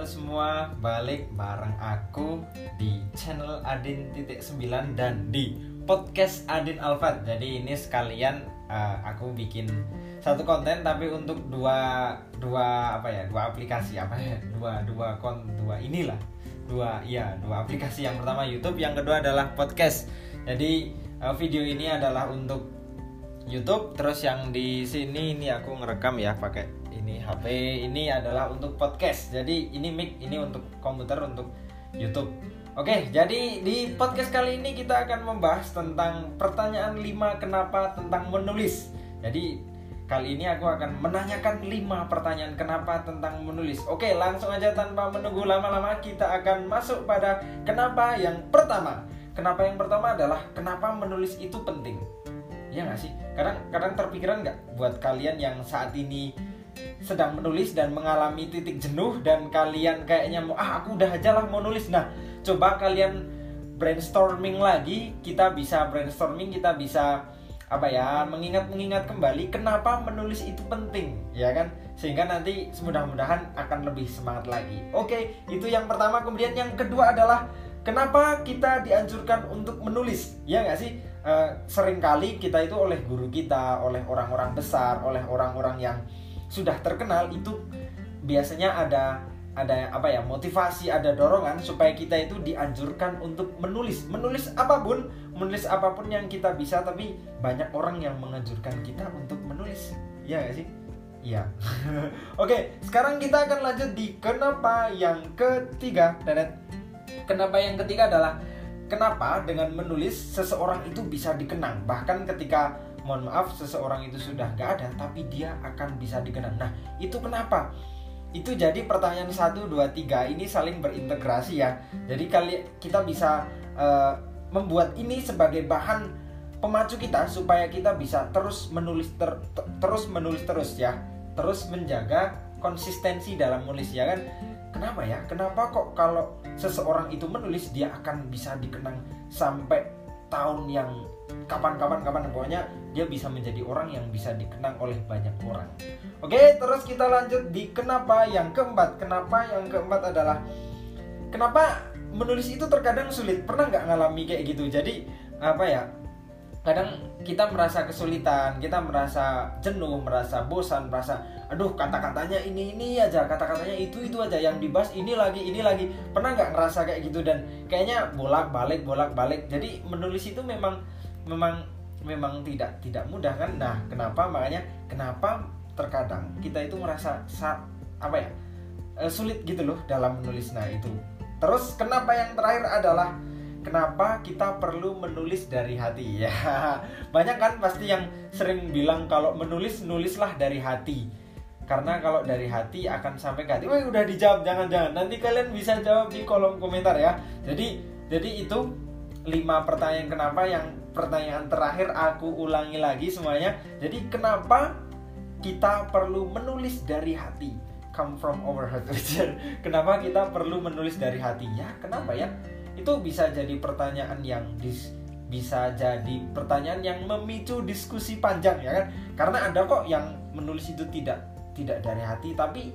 halo semua, balik bareng aku di channel Adin titik 9 dan di podcast Adin Alfat. Jadi ini sekalian uh, aku bikin satu konten tapi untuk dua dua apa ya dua aplikasi apa ya dua dua kon dua inilah dua iya dua aplikasi yang pertama YouTube yang kedua adalah podcast. Jadi uh, video ini adalah untuk YouTube terus yang di sini ini aku ngerekam ya pakai ini HP ini adalah untuk podcast. Jadi ini mic ini untuk komputer untuk YouTube. Oke jadi di podcast kali ini kita akan membahas tentang pertanyaan 5 kenapa tentang menulis. Jadi kali ini aku akan menanyakan 5 pertanyaan kenapa tentang menulis. Oke langsung aja tanpa menunggu lama-lama kita akan masuk pada kenapa yang pertama. Kenapa yang pertama adalah kenapa menulis itu penting. Ya nggak sih? Kadang kadang terpikiran nggak buat kalian yang saat ini sedang menulis dan mengalami titik jenuh dan kalian kayaknya mau ah aku udah aja lah mau nulis. Nah coba kalian brainstorming lagi. Kita bisa brainstorming kita bisa apa ya mengingat-mengingat kembali kenapa menulis itu penting ya kan? Sehingga nanti mudah-mudahan akan lebih semangat lagi. Oke itu yang pertama. Kemudian yang kedua adalah kenapa kita dianjurkan untuk menulis ya nggak sih? E, sering kali kita itu oleh guru kita oleh orang-orang besar oleh orang-orang yang sudah terkenal itu biasanya ada ada apa ya motivasi ada dorongan supaya kita itu dianjurkan untuk menulis menulis apa pun menulis apa pun yang kita bisa tapi banyak orang yang menganjurkan kita untuk menulis ya gak sih Iya. Oke, sekarang kita akan lanjut di kenapa yang ketiga, Danet. Kenapa yang ketiga adalah kenapa dengan menulis seseorang itu bisa dikenang. Bahkan ketika mohon maaf seseorang itu sudah gak ada tapi dia akan bisa dikenang. Nah itu kenapa? Itu jadi pertanyaan 1, 2, 3 ini saling berintegrasi ya. Jadi kali kita bisa uh, membuat ini sebagai bahan pemacu kita supaya kita bisa terus menulis ter, ter, terus menulis terus ya. Terus menjaga konsistensi dalam menulis ya kan? Kenapa ya? Kenapa kok kalau seseorang itu menulis dia akan bisa dikenang sampai tahun yang kapan-kapan kapan pokoknya dia bisa menjadi orang yang bisa dikenang oleh banyak orang. Oke, terus kita lanjut di kenapa yang keempat. Kenapa yang keempat adalah kenapa menulis itu terkadang sulit. Pernah nggak ngalami kayak gitu? Jadi apa ya? Kadang kita merasa kesulitan, kita merasa jenuh, merasa bosan, merasa aduh kata-katanya ini ini aja, kata-katanya itu itu aja yang dibahas ini lagi ini lagi. Pernah nggak ngerasa kayak gitu? Dan kayaknya bolak-balik bolak-balik. Jadi menulis itu memang memang memang tidak tidak mudah kan? Nah kenapa? Makanya kenapa terkadang kita itu merasa apa ya e, sulit gitu loh dalam menulis. Nah itu. Terus kenapa yang terakhir adalah kenapa kita perlu menulis dari hati ya banyak kan pasti yang sering bilang kalau menulis nulislah dari hati karena kalau dari hati akan sampai ke hati wah udah dijawab jangan-jangan nanti kalian bisa jawab di kolom komentar ya jadi jadi itu lima pertanyaan kenapa yang pertanyaan terakhir aku ulangi lagi semuanya. Jadi kenapa kita perlu menulis dari hati? Come from our heart. kenapa kita perlu menulis dari hati? Ya, kenapa ya? Itu bisa jadi pertanyaan yang dis bisa jadi pertanyaan yang memicu diskusi panjang ya kan? Karena ada kok yang menulis itu tidak tidak dari hati tapi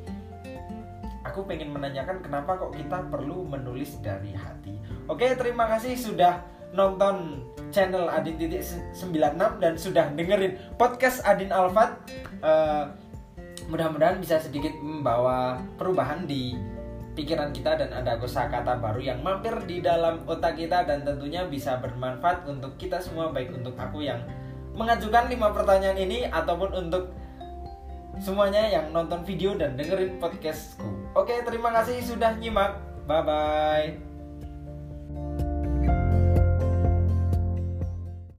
aku pengen menanyakan kenapa kok kita perlu menulis dari hati. Oke, terima kasih sudah nonton channel Adin titik 96 dan sudah dengerin podcast Adin Alfat uh, mudah-mudahan bisa sedikit membawa perubahan di pikiran kita dan ada kosakata baru yang mampir di dalam otak kita dan tentunya bisa bermanfaat untuk kita semua baik untuk aku yang mengajukan lima pertanyaan ini ataupun untuk semuanya yang nonton video dan dengerin podcastku. Oke, terima kasih sudah nyimak. Bye bye.